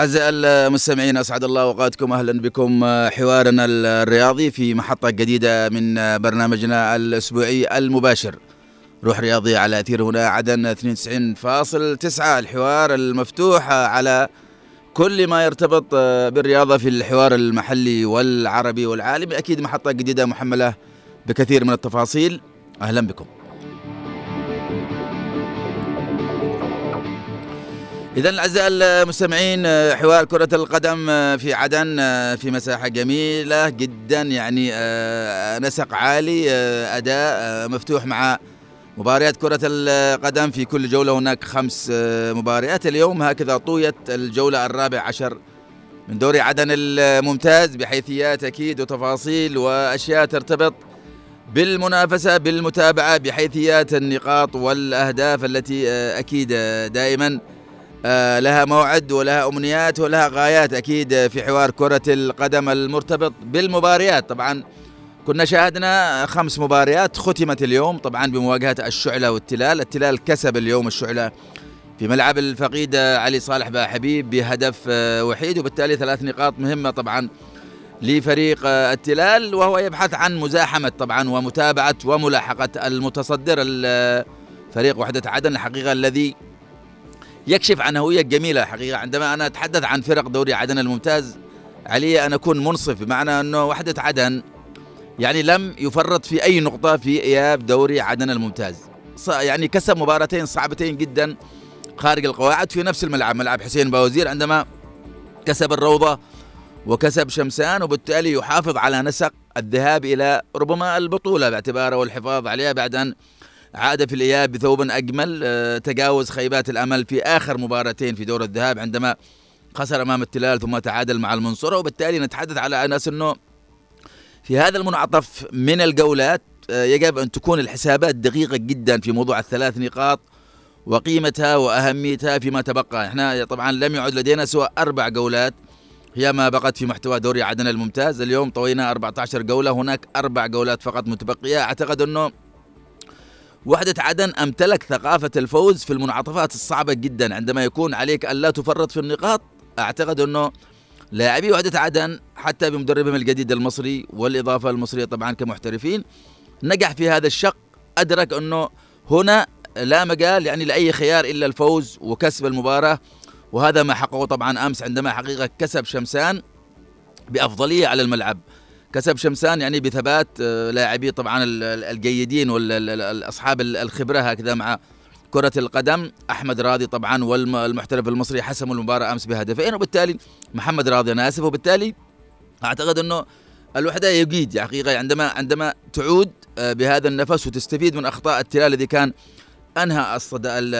الأعزاء المستمعين أسعد الله أوقاتكم. أهلا بكم حوارنا الرياضي في محطة جديدة من برنامجنا الأسبوعي المباشر. روح رياضي على أثير هنا عدن 92.9 الحوار المفتوح على كل ما يرتبط بالرياضة في الحوار المحلي والعربي والعالمي. أكيد محطة جديدة محملة بكثير من التفاصيل. أهلا بكم. إذا الأعزاء المستمعين حوار كرة القدم في عدن في مساحة جميلة جدا يعني نسق عالي أداء مفتوح مع مباريات كرة القدم. في كل جولة هناك خمس مباريات. اليوم هكذا طويت الجولة الرابع عشر من دوري عدن الممتاز بحيثيات أكيد وتفاصيل وأشياء ترتبط بالمنافسة بالمتابعة بحيثيات النقاط والأهداف التي أكيد دائما لها موعد ولها أمنيات ولها غايات أكيد في حوار كرة القدم المرتبط بالمباريات. طبعا كنا شاهدنا خمس مباريات ختمت اليوم طبعا بمواجهة الشعلة والتلال. التلال كسب اليوم الشعلة في ملعب الفقيد علي صالح با حبيب بهدف وحيد وبالتالي ثلاث نقاط مهمة طبعا لفريق التلال وهو يبحث عن مزاحمة طبعا ومتابعة وملاحقة المتصدر. فريق وحدة عدن الحقيقة الذي يكشف عن هوية جميلة حقيقة. عندما أنا أتحدث عن فرق دوري عدن الممتاز علي أن أكون منصف بمعنى أنه وحدة عدن يعني لم يفرط في أي نقطة في إياب دوري عدن الممتاز. يعني كسب مباراتين صعبتين جدا خارج القواعد في نفس الملعب ملعب حسين باوزير عندما كسب الروضة وكسب شمسان وبالتالي يحافظ على نسق الذهاب إلى ربما البطولة باعتباره والحفاظ عليها بعد أن عاد في الإياب بثوب أجمل تجاوز خيبات الأمل في آخر مباراتين في دور الذهاب عندما خسر أمام التلال ثم تعادل مع المنصورة وبالتالي نتحدث على أناس أنه في هذا المنعطف من الجولات يجب أن تكون الحسابات دقيقة جدا في موضوع الثلاث نقاط وقيمتها وأهميتها فيما تبقى. إحنا طبعا لم يعد لدينا سوى أربع جولات هي ما بقت في محتوى دوري عدن الممتاز. اليوم طوينا 14 جولة هناك أربع جولات فقط متبقية. أعتقد أنه وحدة عدن أمتلك ثقافة الفوز في المنعطفات الصعبة جدا. عندما يكون عليك أن لا تفرط في النقاط أعتقد أنه لاعبي وحدة عدن حتى بمدربهم الجديد المصري والإضافة المصرية طبعا كمحترفين نجح في هذا الشق. أدرك أنه هنا لا مجال يعني لأي خيار إلا الفوز وكسب المباراة. وهذا ما حققه طبعا أمس عندما حقيقة كسب شمسان بأفضلية على الملعب. كسب شمسان يعني بثبات لاعبي طبعا الجيدين والاصحاب الخبرة هكذا مع كرة القدم. أحمد راضي طبعا والمحترف المصري حسموا المباراة أمس بهدفين وبالتالي محمد راضي أنا آسف وبالتالي أعتقد أنه الوحدة يجيد حقيقة عندما عندما تعود بهذا النفس وتستفيد من أخطاء التلال الذي كان أنهى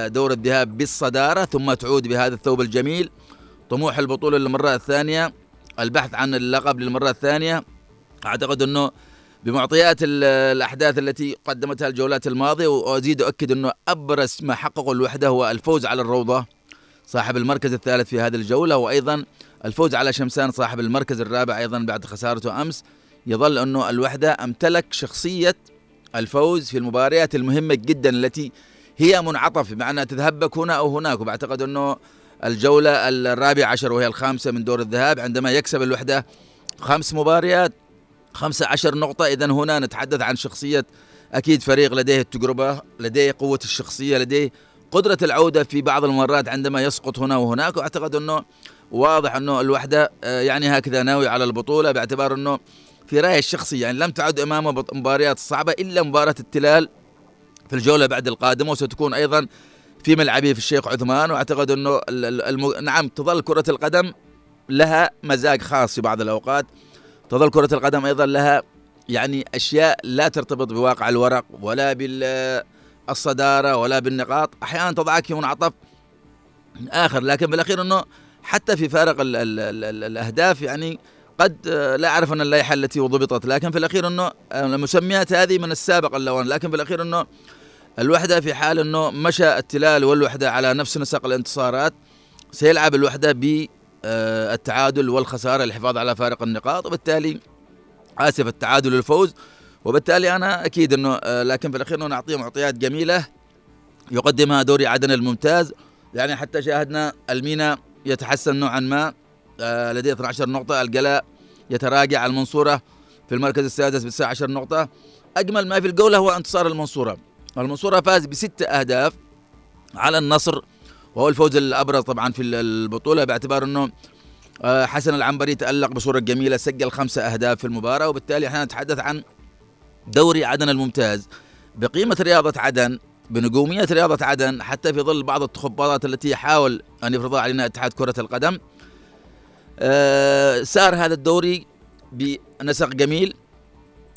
دور الذهاب بالصدارة ثم تعود بهذا الثوب الجميل. طموح البطولة للمرة الثانية البحث عن اللقب للمرة الثانية. أعتقد إنه بمعطيات الأحداث التي قدمتها الجولات الماضية وأزيد أؤكد إنه أبرز ما حققه الوحدة هو الفوز على الروضة صاحب المركز الثالث في هذه الجولة وأيضا الفوز على شمسان صاحب المركز الرابع أيضا بعد خسارته أمس. يظل إنه الوحدة أمتلك شخصية الفوز في المباريات المهمة جدا التي هي منعطف بمعنى تذهبك هنا أو هناك. وبعتقد إنه الجولة الرابعة عشر وهي الخامسة من دور الذهاب عندما يكسب الوحدة خمس مباريات خمسة عشر نقطة. إذا هنا نتحدث عن شخصية أكيد فريق لديه التجربة لديه قوة الشخصية لديه قدرة العودة في بعض المرات عندما يسقط هنا وهناك. وأعتقد أنه واضح أنه الوحدة يعني هكذا ناوي على البطولة باعتبار أنه في رأيي الشخصي يعني لم تعد أمامه مباريات صعبة إلا مباراة التلال في الجولة بعد القادمة وستكون أيضا في ملعبه في الشيخ عثمان. وأعتقد أنه الم... نعم تظل كرة القدم لها مزاج خاص في بعض الأوقات. تظل كرة القدم أيضا لها يعني أشياء لا ترتبط بواقع الورق ولا بالصدارة ولا بالنقاط. أحيانا تضعك في منعطف آخر لكن بالأخير أنه حتى في فارق ال ال ال الأهداف يعني قد لا أعرف أن اللائحة التي ضبطت لكن في الأخير أنه المسميات هذه من السابق اللوان لكن في الأخير أنه الوحدة في حال أنه مشى التلال والوحدة على نفس نسق الانتصارات سيلعب الوحدة التعادل والخسارة للحفاظ على فارق النقاط وبالتالي آسف التعادل الفوز وبالتالي أنا أكيد إنه لكن في الأخير نعطيه معطيات جميلة يقدمها دوري عدن الممتاز. يعني حتى شاهدنا المينا يتحسن نوعا ما آه، لديه 12 نقطة. القلاء يتراجع المنصورة في المركز السادس بتسعة عشر نقطة. أجمل ما في الجولة هو انتصار المنصورة. المنصورة فاز بست أهداف على النصر وهو الفوز الأبرز طبعا في البطولة باعتبار أنه آه، حسن العنبري تألق بصورة جميلة سجل خمسة أهداف في المباراة وبالتالي إحنا نتحدث عن دوري عدن الممتاز بقيمة رياضة عدن بنجومية رياضة عدن حتى في ظل بعض التخبطات التي يحاول أن يفرضها علينا اتحاد كرة القدم. آه سار هذا الدوري بنسق جميل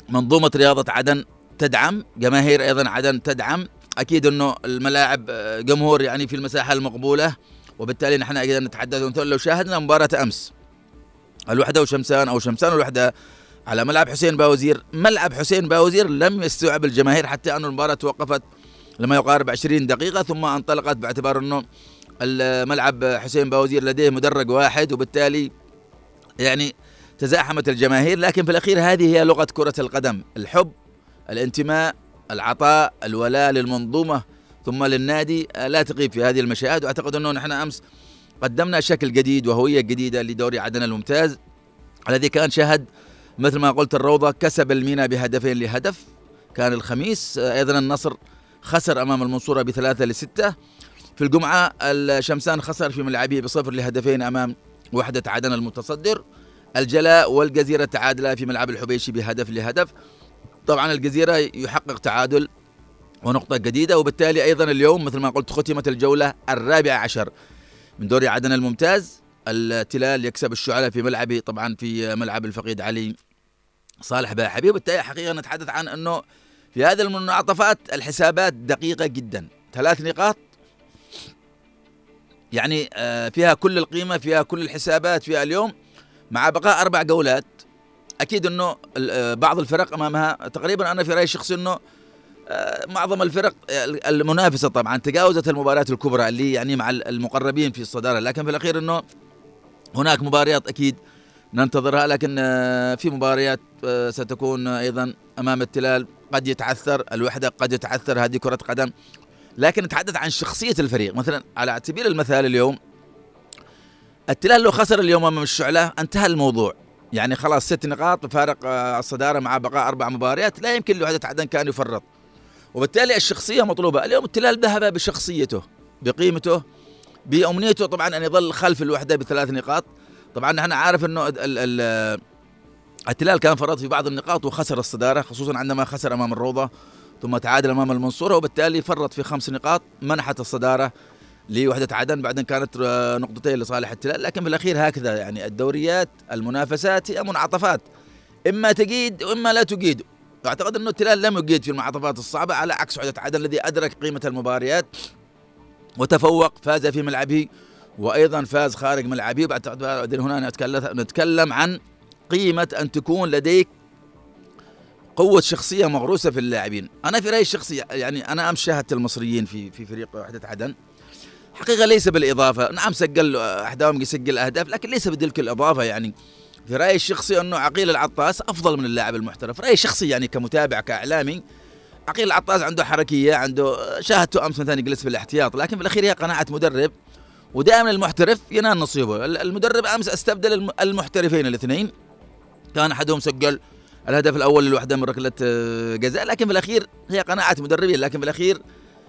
منظومة رياضة عدن تدعم جماهير أيضا عدن تدعم أكيد أنه الملاعب آه، جمهور يعني في المساحة المقبولة وبالتالي نحن أيضا نتحدث. لو شاهدنا مباراة أمس الوحدة وشمسان أو شمسان والوحدة على ملعب حسين باوزير ملعب حسين باوزير لم يستوعب الجماهير حتى أن المباراة توقفت لما يقارب 20 دقيقة ثم انطلقت باعتبار أنه الملعب حسين باوزير لديه مدرج واحد وبالتالي يعني تزاحمت الجماهير. لكن في الأخير هذه هي لغة كرة القدم الحب الانتماء العطاء الولاء للمنظومة ثم للنادي لا تغيب في هذه المشاهد. وأعتقد أنه نحن أمس قدمنا شكل جديد وهوية جديدة لدوري عدن الممتاز الذي كان شهد مثل ما قلت الروضة كسب المينا بهدفين لهدف. كان الخميس أيضا النصر خسر أمام المنصورة بثلاثة لستة. في الجمعة الشمسان خسر في ملعبه بصفر لهدفين أمام وحدة عدن المتصدر. الجلاء والجزيرة تعادلا في ملعب الحبيشي بهدف لهدف. طبعا الجزيرة يحقق تعادل ونقطة جديدة وبالتالي أيضا اليوم مثل ما قلت ختمت الجولة الرابعة عشر. من دوري عدن الممتاز التلال يكسب الشعلة في ملعبه طبعا في ملعب الفقيد علي صالح بها حبيب وبالتالي حقيقة نتحدث عن أنه في هذه المنعطفات الحسابات دقيقة جدا. ثلاث نقاط. يعني آه، فيها كل القيمة فيها كل الحسابات فيها اليوم مع بقاء أربع جولات. أكيد أنه آه، بعض الفرق أمامها. تقريبا أنا في رأيي الشخصي أنه آه، معظم الفرق المنافسة طبعا تجاوزت المباريات الكبرى اللي يعني مع المقربين في الصدارة. لكن في الأخير أنه هناك مباريات أكيد ننتظرها. لكن في مباريات ستكون أيضا أمام التلال. قد يتعثر الوحدة قد يتعثر هذه كرة قدم. لكن نتحدث عن شخصية الفريق. مثلا على سبيل المثال اليوم التلال لو خسر اليوم أمام الشعلة انتهى الموضوع. يعني خلاص ست نقاط بفارق آه، الصدارة مع بقاء أربع مباريات. لا يمكن لوحدة عدن كان يفرط. وبالتالي الشخصية مطلوبة. اليوم التلال ذهب بشخصيته بقيمته بأمنيته. طبعا أن يظل خلف الوحدة بثلاث نقاط. طبعا نحن عارف أنه التلال كان فرط في بعض النقاط وخسر الصدارة خصوصا عندما خسر أمام الروضة ثم تعادل أمام المنصورة وبالتالي فرط في خمس نقاط منحت الصدارة لوحدة عدن بعدين كانت آه، نقطتين لصالح التلال. لكن في الأخير هكذا يعني الدوريات المنافسات هي منعطفات إما تجيد وإما لا تجيد. واعتقد إنه التلال لم يجيد في المنعطفات الصعبة على عكس وحدة عدن الذي أدرك قيمة المباريات وتفوق فاز في ملعبه وأيضا فاز خارج ملعبه. بعد هنا نتكلم عن قيمة أن تكون لديك قوة شخصية مغروسة في اللاعبين، أنا في رأيي الشخصي يعني أنا أمس شاهدت المصريين في في فريق وحدة عدن. حقيقة ليس بالإضافة، نعم سجل أحدهم يسجل أهداف لكن ليس بتلك الإضافة يعني. في رأيي الشخصي أنه عقيل العطاس أفضل من اللاعب المحترف، رأيي الشخصي يعني كمتابع كإعلامي عقيل العطاس عنده حركية عنده شاهدته أمس مثلا يجلس في الاحتياط لكن في الأخير هي قناعة مدرب ودائما المحترف ينال نصيبه، المدرب أمس استبدل المحترفين الاثنين. كان أحدهم سجل الهدف الأول للوحدة من ركلة آه، جزاء لكن في الأخير هي قناعة مدربين لكن في الأخير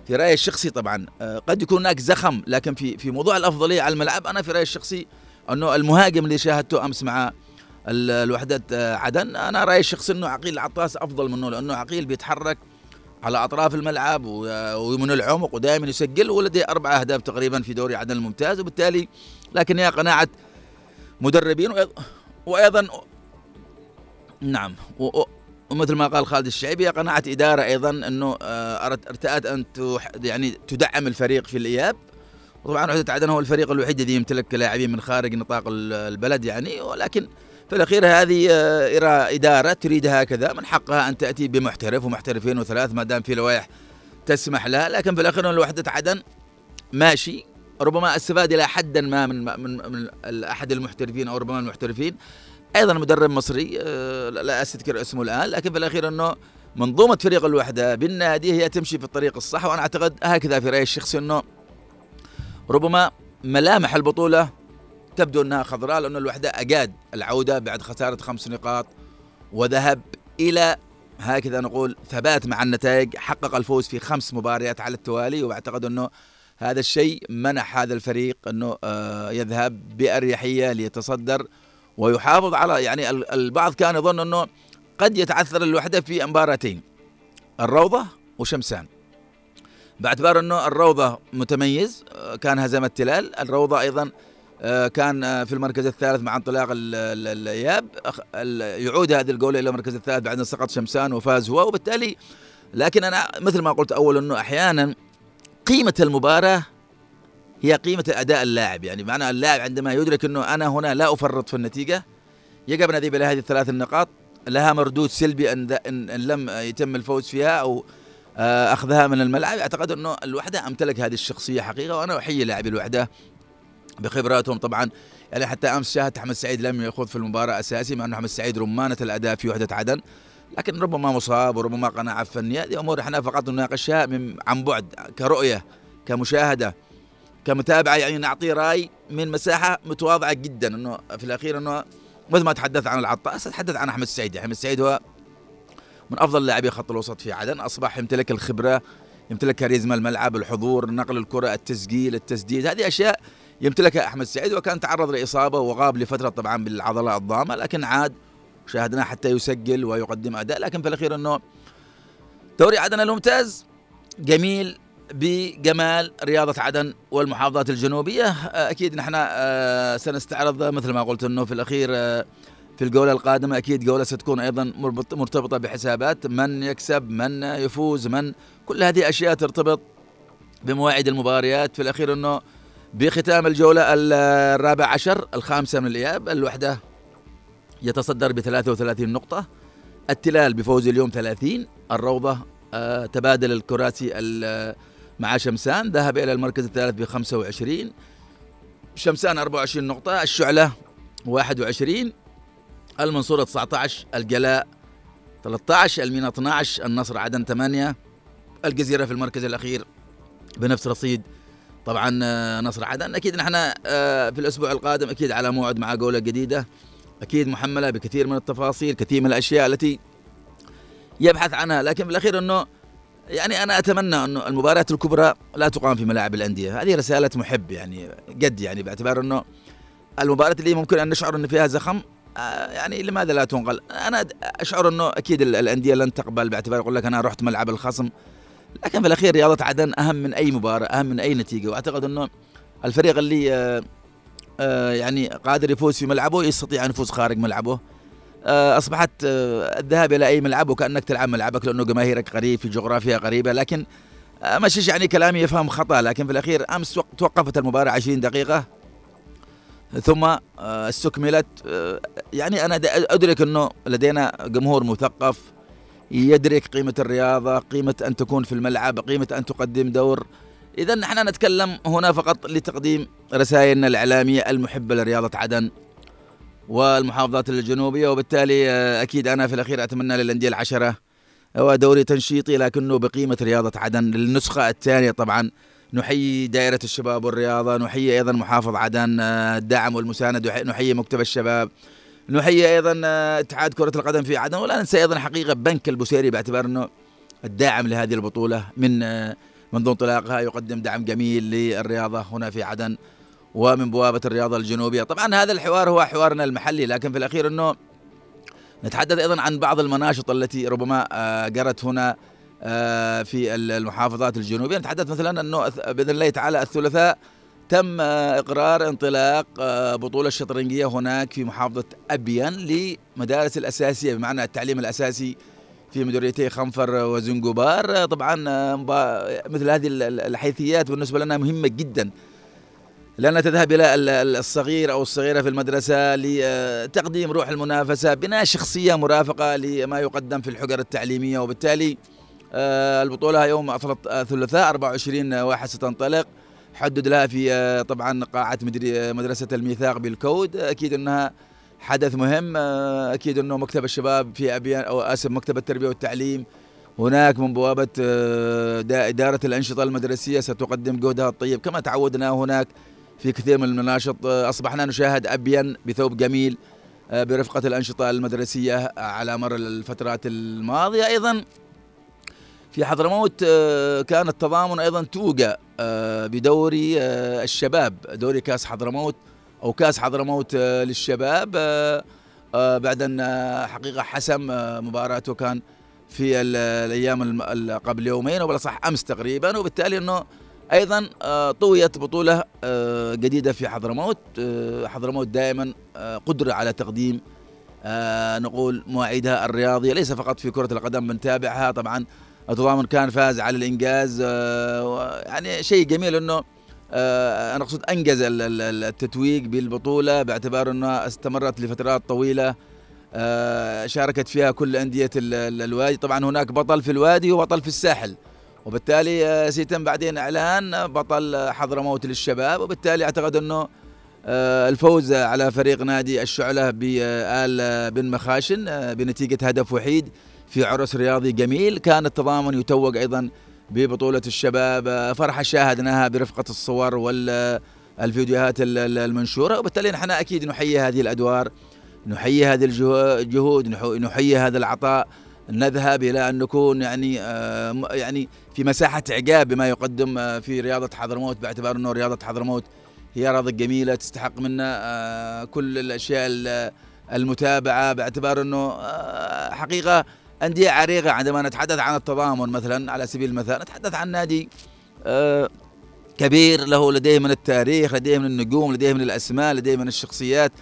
في رأيي الشخصي طبعا آه، قد يكون هناك زخم لكن في في موضوع الأفضلية على الملعب أنا في رأيي الشخصي أنه المهاجم اللي شاهدته أمس مع الوحدة آه، عدن أنا رأيي الشخصي أنه عقيل العطاس أفضل منه لأنه عقيل بيتحرك على أطراف الملعب ومن العمق ودائما يسجل ولديه أربع أهداف تقريبا في دوري عدن الممتاز وبالتالي لكن هي قناعة مدربين وأيضا نعم ومثل ما قال خالد الشعيبي قناعة إدارة أيضا أنه آه، ارتأت أن يعني تدعم الفريق في الإياب. وطبعا وحدة عدن هو الفريق الوحيد الذي يمتلك لاعبين من خارج نطاق البلد يعني. ولكن في الأخير هذه آه، إدارة تريد هكذا. من حقها أن تأتي بمحترف ومحترفين وثلاث ما دام في لوائح تسمح لها. لكن في الأخير الوحدة عدن ماشي. ربما استفاد إلى حد ما من من, من أحد المحترفين أو ربما المحترفين. أيضا مدرب مصري آه، لا استذكر اسمه الآن لكن في الأخير أنه منظومة فريق الوحدة بالنادي هي تمشي في الطريق الصح وأنا أعتقد هكذا في رأيي الشخصي أنه ربما ملامح البطولة تبدو أنها خضراء لأن الوحدة أجاد العودة بعد خسارة خمس نقاط وذهب إلى هكذا نقول ثبات مع النتائج حقق الفوز في خمس مباريات على التوالي وأعتقد أنه هذا الشيء منح هذا الفريق أنه آه، يذهب بأريحية ليتصدر ويحافظ على يعني البعض كان يظن أنه قد يتعثر الوحدة في مباراتين الروضة وشمسان. باعتبار أنه الروضة متميز آه، كان هزم التلال الروضة أيضا آه، كان آه، في المركز الثالث مع انطلاق الإياب يعود هذه الجولة إلى المركز الثالث بعد ان سقط شمسان وفاز هو وبالتالي لكن أنا مثل ما قلت أول إنه أحيانا قيمة المباراة هي قيمة اداء اللاعب. يعني معنى اللاعب عندما يدرك إنه أنا هنا لا أفرط في النتيجة يقف نادي إلى هذه الثلاث النقاط. لها مردود سلبي إن ان لم يتم الفوز فيها أو آه، أخذها من الملعب. أعتقد إنه الوحدة أمتلك هذه الشخصية حقيقة وأنا أحيي لاعبي الوحدة بخبراتهم. طبعا يعني حتى أمس شاهدت أحمد سعيد لم يخوض في المباراة أساسي مع انه أحمد سعيد رمانة الأداء في وحدة عدن. لكن ربما مصاب وربما قناعة فنية. هذه امور إحنا فقط نناقشها من عن بعد كرؤية كمشاهدة. كمتابعة يعني نعطي رأي من مساحة متواضعة جدا إنه في الأخير إنه مثل ما تحدث عن العطاس أتحدث عن أحمد السعيد. أحمد السعيد هو من أفضل لاعبي خط الوسط في عدن أصبح يمتلك الخبرة يمتلك كاريزما الملعب الحضور نقل الكرة التسجيل التسديد هذه أشياء يمتلكها أحمد سعيد وكان تعرض لإصابة وغاب لفترة طبعا بالعضلة الضامة لكن عاد شاهدناه حتى يسجل ويقدم أداء لكن في الأخير إنه دوري عدن الممتاز جميل بجمال رياضة عدن والمحافظات الجنوبية. أكيد نحن آه، سنستعرض مثل ما قلت أنه في الأخير آه، في الجولة القادمة أكيد جولة ستكون أيضا مرتبطة بحسابات من يكسب من يفوز من كل هذه أشياء ترتبط بمواعيد المباريات. في الأخير أنه بختام الجولة الرابع عشر الخامسة من الإياب الوحدة يتصدر ب 33 نقطة. التلال بفوز اليوم 30 الروضة آه تبادل الكراسي مع شمسان ذهب إلى المركز الثالث ب 25 شمسان 24 نقطة الشعلة 21 المنصورة 19 الجلاء 13 المينا 12 النصر عدن 8 الجزيرة في المركز الأخير بنفس رصيد طبعا آه، نصر عدن. أكيد نحن آه، في الأسبوع القادم أكيد على موعد مع جولة جديدة. أكيد محملة بكثير من التفاصيل كثير من الأشياء التي يبحث عنها. لكن بالاخير إنه يعني أنا أتمنى أنه المباريات الكبرى لا تقام في ملاعب الأندية. هذه رسالة محب يعني قد يعني باعتبار أنه المباريات اللي ممكن أن نشعر أن فيها زخم آه، يعني لماذا لا تنقل؟ أنا أشعر أنه أكيد الأندية لن تقبل باعتبار يقول لك أنا رحت ملعب الخصم. لكن في الأخير رياضة عدن أهم من أي مباراة أهم من أي نتيجة. وأعتقد أنه الفريق اللي آه، آه، يعني قادر يفوز في ملعبه يستطيع أن يفوز خارج ملعبه. أصبحت الذهاب إلى أي ملعب وكأنك تلعب ملعبك لأنه جماهيرك قريب في جغرافيا قريبه لكن مش يعني كلامي يفهم خطأ لكن في الأخير أمس توقفت المباراة 20 دقيقة ثم استكملت يعني أنا أدرك إنه لدينا جمهور مثقف يدرك قيمة الرياضة قيمة أن تكون في الملعب قيمة أن تقدم دور. إذا نحن نتكلم هنا فقط لتقديم رسائلنا الإعلامية المحبة لرياضة عدن. والمحافظات الجنوبية وبالتالي آه، أكيد أنا في الأخير أتمنى للأندية العشرة هو دوري تنشيطي لكنه بقيمة رياضة عدن. للنسخة الثانية طبعا نحيي دائرة الشباب والرياضة نحيي أيضا محافظ عدن آه، الدعم والمساندة نحيي مكتب الشباب نحيي أيضا آه، اتحاد كرة القدم في عدن. ولا ننسى أيضا حقيقة بنك البوسيري باعتبار إنه الداعم لهذه البطولة من منذ انطلاقها يقدم دعم جميل للرياضة هنا في عدن. ومن بوابة الرياضه الجنوبية. طبعا هذا الحوار هو حوارنا المحلي لكن في الأخير إنه نتحدث أيضا عن بعض المناشط التي ربما آه، جرت هنا في المحافظات الجنوبية. نتحدث مثلا انه بإذن الله تعالى الثلاثاء. تم إقرار انطلاق آه، بطولة الشطرنجية هناك في محافظة أبيان لمدارس الأساسية بمعنى التعليم الأساسي في مديريتي خنفر وزنجبار. آه، طبعا آه، مثل هذه الحيثيات بالنسبة لنا مهمة جدا. لأنها تذهب إلى الصغير أو الصغيرة في المدرسة لتقديم روح المنافسة بناء شخصية مرافقة لما يقدم في الحجر التعليمية. وبالتالي البطولة يوم الثلاثاء 24 واحد ستنطلق. حدد لها في آه، طبعا قاعة آه، مدرسة الميثاق بالكود. أكيد أنها حدث مهم. آه، أكيد أنه مكتب الشباب في أبيان أو آسف مكتب التربية والتعليم. هناك من بوابة إدارة الأنشطة المدرسية ستقدم جهدها الطيب كما تعودنا هناك. في كثير من المناشط. أصبحنا نشاهد أبين بثوب جميل برفقة الأنشطة المدرسية على مر الفترات الماضية. أيضا في حضرموت كان التضامن أيضا توقع بدوري الشباب. دوري كاس حضرموت أو كاس حضرموت للشباب. بعد أن حقيقة حسم مباراته كان في الأيام قبل يومين أو بالاصح أمس تقريبا. وبالتالي إنه أيضا آه، طويت بطولة آه، جديدة في حضرموت آه، حضرموت دائما قدرة على تقديم نقول مواعيدها الرياضية ليس فقط في كرة القدم بنتابعها طبعا. التضامن كان فاز على الإنجاز يعني شيء جميل إنه أنا أقصد أنجز التتويج بالبطولة باعتبار انها استمرت لفترات طويلة شاركت فيها كل أندية الوادي. طبعا هناك بطل في الوادي وبطل في الساحل. وبالتالي آه، سيتم بعدين إعلان بطل حضرموت للشباب وبالتالي أعتقد أنه آه، الفوز على فريق نادي الشعلة بآل بن مخاشن بنتيجة هدف وحيد في عرس رياضي جميل. كان التضامن يتوج أيضا ببطولة الشباب فرحة شاهدناها برفقة الصور والفيديوهات المنشورة. وبالتالي نحن أكيد نحيي هذه الأدوار نحيي هذه الجهود نحيي هذا العطاء نذهب إلى أن نكون يعني آه، يعني في مساحة إعجاب بما يقدم آه، في رياضة حضرموت باعتبار إنه رياضة حضرموت هي رياضة جميلة تستحق منا آه، كل الأشياء المتابعة باعتبار إنه حقيقة أندية عريقة عندما نتحدث عن التضامن مثلا على سبيل المثال نتحدث عن نادي كبير له لديه من التاريخ لديه من النجوم لديه من الأسماء لديه من الشخصيات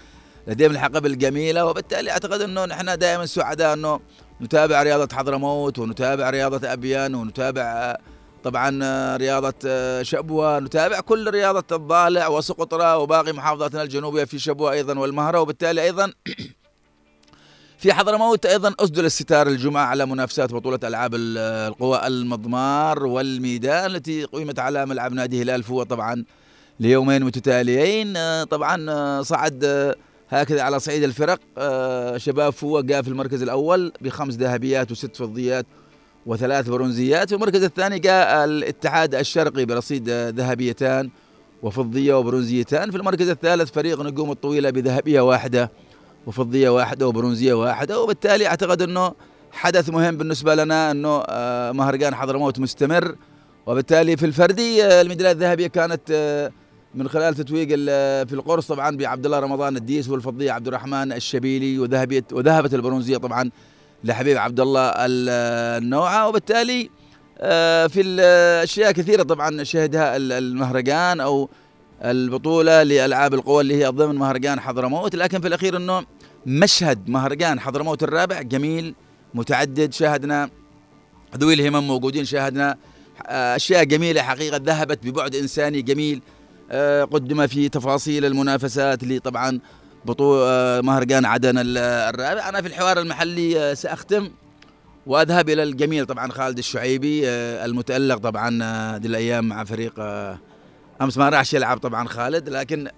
لديهم الحقب الجميلة وبالتالي أعتقد أنه نحن دائما سعداء أنه نتابع رياضة حضرموت ونتابع رياضة أبيان ونتابع طبعا رياضة شبوة. نتابع كل رياضة الضالع وسقطرة وباقي محافظاتنا الجنوبية في شبوة أيضا والمهرة. وبالتالي أيضا في حضرموت أيضا أسدل الستار الجمعة على منافسات بطولة ألعاب القوى المضمار والميدان التي قيمت على ملعب نادي هلال فوة طبعا ليومين متتاليين. طبعا صعد هكذا على صعيد الفرق آه، شباب فوق جاء في المركز الأول بخمس ذهبيات وست فضيات وثلاث برونزيات. في المركز الثاني جاء الاتحاد الشرقي برصيد ذهبيتان وفضية وبرونزيتان. في المركز الثالث فريق نجوم الطويلة بذهبية واحدة وفضية واحدة وبرونزية واحدة. وبالتالي أعتقد أنه حدث مهم بالنسبة لنا أنه آه، مهرجان حضرموت مستمر. وبالتالي في الفردي آه، الميدالية الذهبية كانت من خلال تتويج في القرص طبعا بعبد الله رمضان الديس والفضيه عبد الرحمن الشبيلي وذهبت وذهبت البرونزية طبعا لحبيب عبد الله النوعة. وبالتالي آه، في الاشياء كثيرة طبعا شهدها المهرجان أو البطولة لألعاب القوى اللي هي ضمن مهرجان حضرموت. لكن في الأخير إنه مشهد مهرجان حضرموت الرابع جميل متعدد شاهدنا ذوي الهمم موجودين شاهدنا آه، أشياء جميلة حقيقة ذهبت ببعد إنساني جميل. قدم في تفاصيل المنافسات اللي طبعا بطولة آه، مهرجان عدن الرابع أنا في الحوار المحلي آه، سأختم وأذهب إلى الجميل طبعا خالد الشعيبي المتألق طبعا هذه الأيام مع فريق أمس ما راحش يلعب طبعا خالد لكن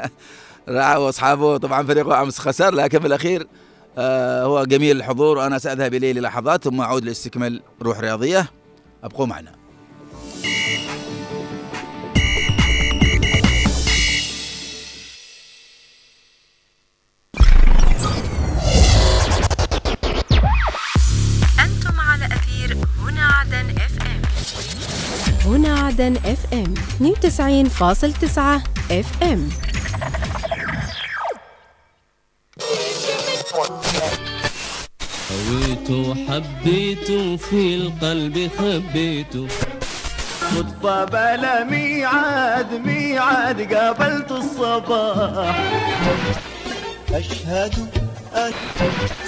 راح وأصحابه طبعا فريقه أمس خسر لكن في الأخير هو جميل الحضور. وأنا سأذهب إليه للحظات ثم أعود لاستكمال روح رياضية. أبقوا معنا. عدن FM 92.9 FM هويته حبيته في القلب خبيته. صدفة بلا ميعاد ميعاد قابلت الصباح. أشهد أشهد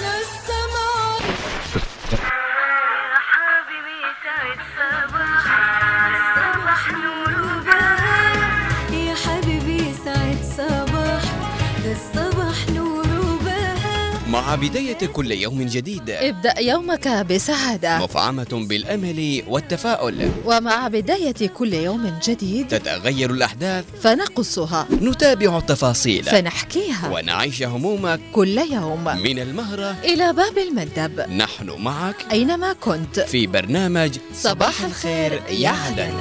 مع بداية كل يوم جديد. ابدأ يومك بسعادة. مفعمة بالأمل والتفاؤل. ومع بداية كل يوم جديد تتغير الأحداث. فنقصها. نتابع التفاصيل. فنحكيها. ونعيش همومك. كل يوم. من المهرة. إلى باب المندب. نحن معك. أينما كنت. في برنامج صباح الخير يا عدن.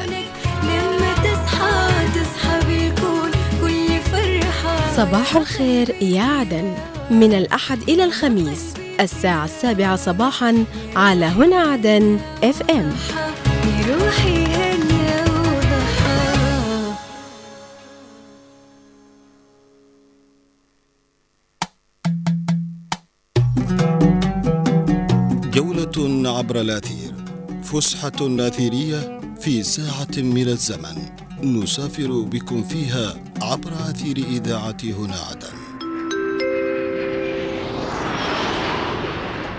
لما تصحى تصحى بالكون. صباح الخير يا عدن. من الأحد إلى الخميس الساعة السابعة صباحا على هنا عدن اف ام وضحى جولة عبر الأثير فسحة أثيرية في ساعة من الزمن. نسافر بكم فيها عبر أثير إذاعة هنا عدن.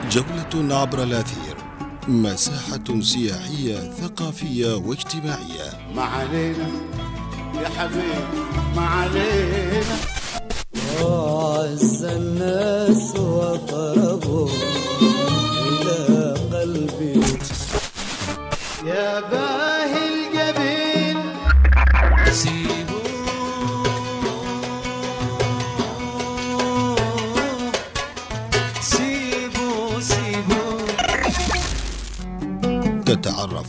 جولة عبر الأثير مساحة سياحية ثقافية واجتماعية. ما علينا يا حبيبي ما علينا. وأعز الناس وأقربهم إلى قلبي يا باهي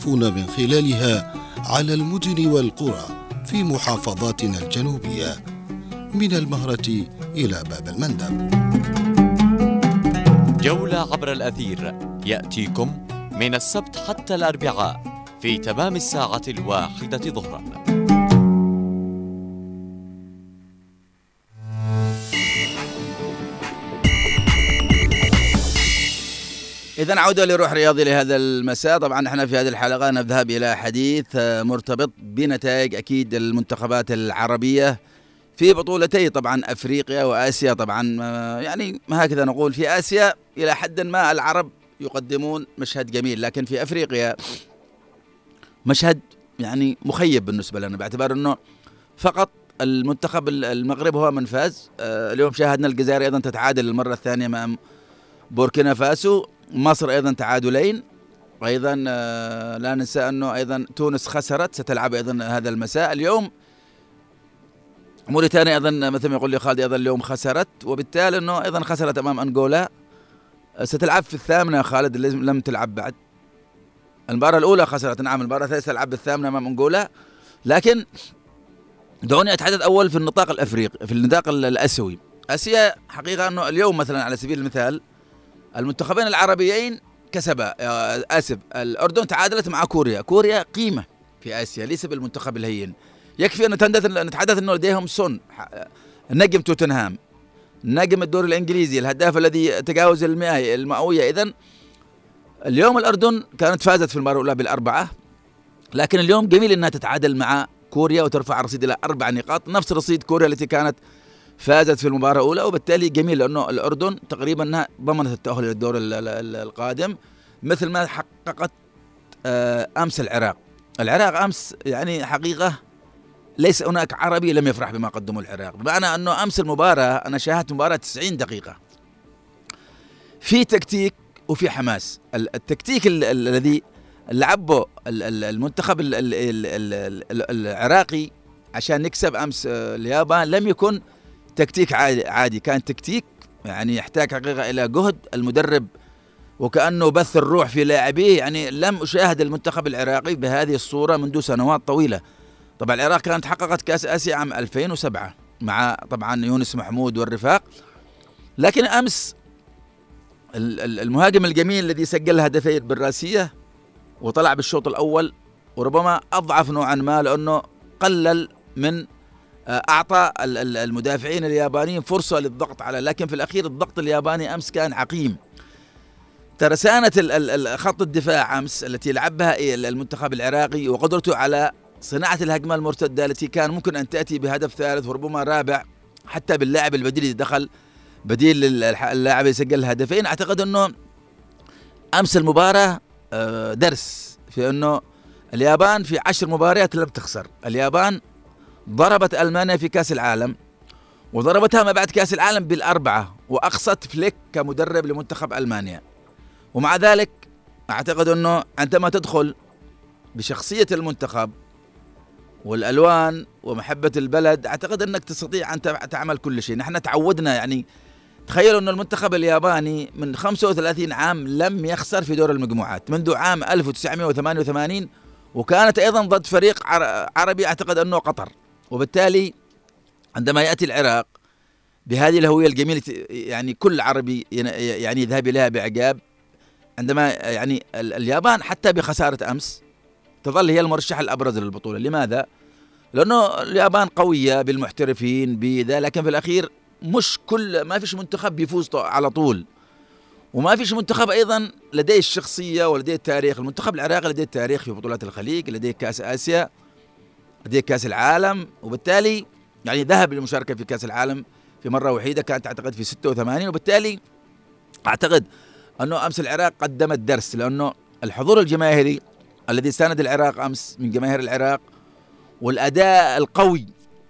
تتعرفون من خلالها على المدن والقرى في محافظاتنا الجنوبية من المهرة إلى باب المندب. جولة عبر الأثير. يأتيكم من السبت حتى الأربعاء في تمام الساعة الواحدة ظهرا. إذا عودة لروح رياضي لهذا المساء. طبعا إحنا في هذه الحلقة نذهب إلى حديث آه، مرتبط بنتائج أكيد المنتخبات العربية في بطولتي طبعا أفريقيا وآسيا طبعا. آه، يعني هكذا نقول في آسيا إلى حد ما العرب يقدمون مشهد جميل لكن في أفريقيا مشهد يعني مخيب بالنسبة لنا. باعتبار أنه فقط المنتخب المغرب هو من فاز. آه، اليوم شاهدنا الجزائر أيضا تتعادل المرة الثانية أمام بوركينا فاسو. مصر أيضا تعادلين. وأيضا آه، لا ننسى أنه أيضا تونس خسرت ستلعب أيضا هذا المساء. اليوم موريتانيا أيضا مثل ما يقول لي خالد أيضا اليوم خسرت. وبالتالي أنه أيضا خسرت أمام أنغولا. آه، ستلعب في الثامنة يا خالد لم تلعب بعد. المباراة الأولى خسرت نعم المباراة الثالثه تلعب بالثامنه أمام أنغولا. لكن دعوني أتحدث أول في النطاق الأفريقي في النطاق ال- الأسيوي. أسيا حقيقة أنه اليوم مثلا على سبيل المثال المنتخبين العربيين كسبا آه، آسف الأردن تعادلت مع كوريا. كوريا قيمة في آسيا ليس بالمنتخب الهين. يكفي أن نتحدث نتحدث انه لديهم سون ح- نجم توتنهام. نجم الدوري الإنجليزي الهداف الذي تجاوز المئة المئوية. اذا اليوم الأردن كانت فازت في المباراه الأولى بالأربعة لكن اليوم جميل إنها تتعادل مع كوريا وترفع الرصيد إلى أربع نقاط. نفس رصيد كوريا التي كانت فازت في المباراة الأولى وبالتالي جميل لأنه الأردن تقريبا أنها ضمنت التأهل للدور ال- ال- ال- القادم مثل ما حققت آه، أمس العراق. العراق أمس يعني حقيقة ليس هناك عربي لم يفرح بما قدمه العراق. بمعنى أنه أمس المباراة أنا شاهدت مباراة 90 دقيقة. في تكتيك وفي حماس. ال- التكتيك ال- ال- الذي لعبه ال- ال- المنتخب ال- ال- ال- ال- ال- العراقي عشان نكسب أمس آه، اليابان لم يكن تكتيك عادي, عادي. كان تكتيك يعني يحتاج حقيقة إلى جهد المدرب وكأنه بث الروح في لاعبيه. يعني لم أشاهد المنتخب العراقي بهذه الصورة منذ سنوات طويلة. طبعا العراق كانت حققت كأس آسيا عام 2007 مع طبعا يونس محمود والرفاق. لكن أمس ال- ال- المهاجم الجميل الذي سجل هدفين بالراسية وطلع بالشوط الأول وربما أضعف نوعا ما لأنه قلل من أعطى ال- ال- المدافعين اليابانيين فرصة للضغط على لكن في الأخير الضغط الياباني أمس كان عقيم. ترسانة خط الدفاع أمس التي لعبها ال- المنتخب العراقي وقدرته على صناعة الهجمة المرتدة التي كان ممكن أن تأتي بهدف ثالث وربما رابع حتى باللاعب البديل اللي دخل بديل لل- اللاعب يسجل الهدفين أعتقد أنه أمس المباراة آه، درس في أنه اليابان في عشر مباريات لم تخسر. اليابان ضربت ألمانيا في كأس العالم وضربتها ما بعد كأس العالم بالأربعة وأقصت فليك كمدرب لمنتخب ألمانيا. ومع ذلك أعتقد أنه عندما تدخل بشخصية المنتخب والألوان ومحبة البلد أعتقد أنك تستطيع تع- تعمل كل شيء. نحن تعودنا يعني تخيلوا أن المنتخب الياباني من 35 عام لم يخسر في دور المجموعات منذ عام 1988 وكانت أيضا ضد فريق عر- عربي أعتقد أنه قطر. وبالتالي عندما يأتي العراق بهذه الهوية الجميلة يعني كل عربي يعني يذهب إليها بإعجاب. عندما يعني ال- اليابان حتى بخسارة أمس تظل هي المرشح الأبرز للبطولة. لماذا؟ لأنه اليابان قوية بالمحترفين بذا لكن في الأخير مش كل ما فيش منتخب بيفوز على طول. وما فيش منتخب أيضا لديه الشخصية ولديه التاريخ. المنتخب العراقي لديه التاريخ في بطولات الخليج لديه كأس آسيا. لديه كأس العالم وبالتالي يعني ذهب للمشاركة في كأس العالم في مرة وحيدة كانت أعتقد في 86 وبالتالي أعتقد أنه أمس العراق قدم الدرس لأنه الحضور الجماهيري الذي ساند العراق أمس من جماهير العراق والأداء القوي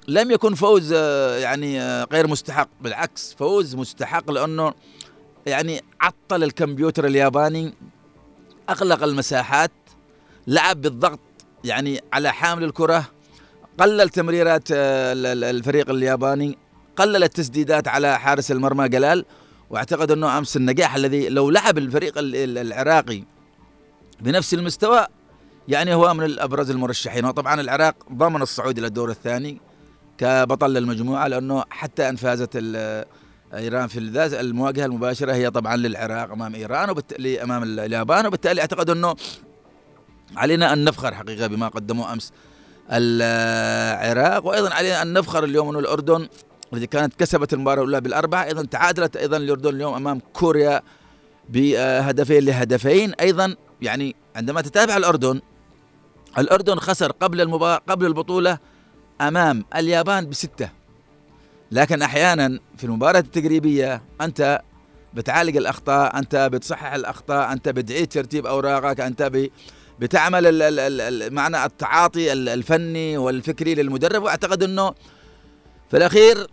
لم يكن فوز آه، يعني آه، غير مستحق بالعكس فوز مستحق لأنه يعني عطل الكمبيوتر الياباني أغلق المساحات لعب بالضغط يعني على حامل الكرة قلل تمريرات آه، ال- ال- الفريق الياباني قلل التسديدات على حارس المرمى جلال واعتقد أنه أمس النجاح الذي لو لعب الفريق ال- ال- العراقي بنفس المستوى يعني هو من الأبرز المرشحين. وطبعا العراق ضمن الصعود إلى الدور الثاني كبطل للمجموعه لأنه حتى أن فازت إيران في المواجهة المباشرة هي طبعا للعراق أمام إيران وبالتالي أمام ال- اليابان وبالتالي أعتقد أنه علينا أن نفخر حقيقة بما قدموه أمس العراق وأيضا علينا أن نفخر اليوم أنه الأردن التي كانت كسبت المباراة الأولى بالأربعة أيضا تعادلت أيضا الأردن اليوم أمام كوريا بهدفين لهدفين. أيضا يعني عندما تتابع الأردن الأردن خسر قبل المباراة قبل البطولة أمام اليابان بستة. لكن أحيانا في المباراة التقريبيه أنت بتعالج الأخطاء أنت بتصحح الأخطاء أنت بتعيد ترتيب أوراقك أنت ب بتعمل معنى التعاطي ال- الفني والفكري للمدرب وأعتقد إنه في الأخير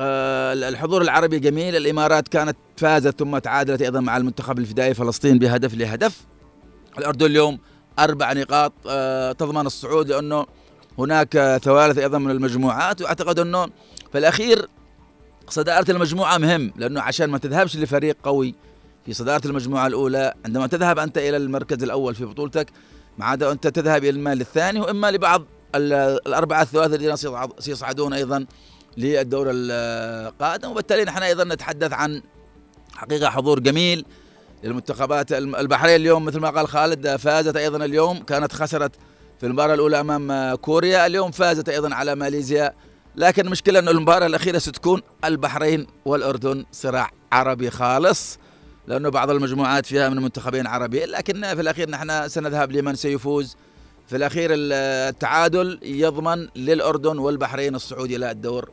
آه، الحضور العربي جميل الإمارات كانت فازت ثم تعادلت أيضا مع المنتخب الفدائي فلسطين بهدف لهدف. الأردن اليوم أربع نقاط آه، تضمن الصعود لأنه هناك ثوالث أيضا من المجموعات وأعتقد إنه في الأخير صدارة المجموعة مهم لأنه عشان ما تذهبش لفريق قوي في صدارة المجموعة الأولى عندما تذهب أنت إلى المركز الأول في بطولتك ما عدا أنت تذهب اما للثاني وإما لبعض ال- الأربعة الثلاثة الذين سيصعد- سيصعدون أيضا للدور القادم وبالتالي نحن أيضا نتحدث عن حقيقة حضور جميل للمنتخبات البحرين اليوم. مثل ما قال خالد فازت أيضا اليوم كانت خسرت في المباراة الأولى أمام كوريا اليوم فازت أيضا على ماليزيا. لكن المشكلة إنه المباراة الأخيرة ستكون البحرين والأردن صراع عربي خالص. لأنه بعض المجموعات فيها من منتخبين عربيين لكن في الأخير نحن سنذهب لمن سيفوز. في الأخير ال- التعادل يضمن للأردن والبحرين الصعود إلى الدور.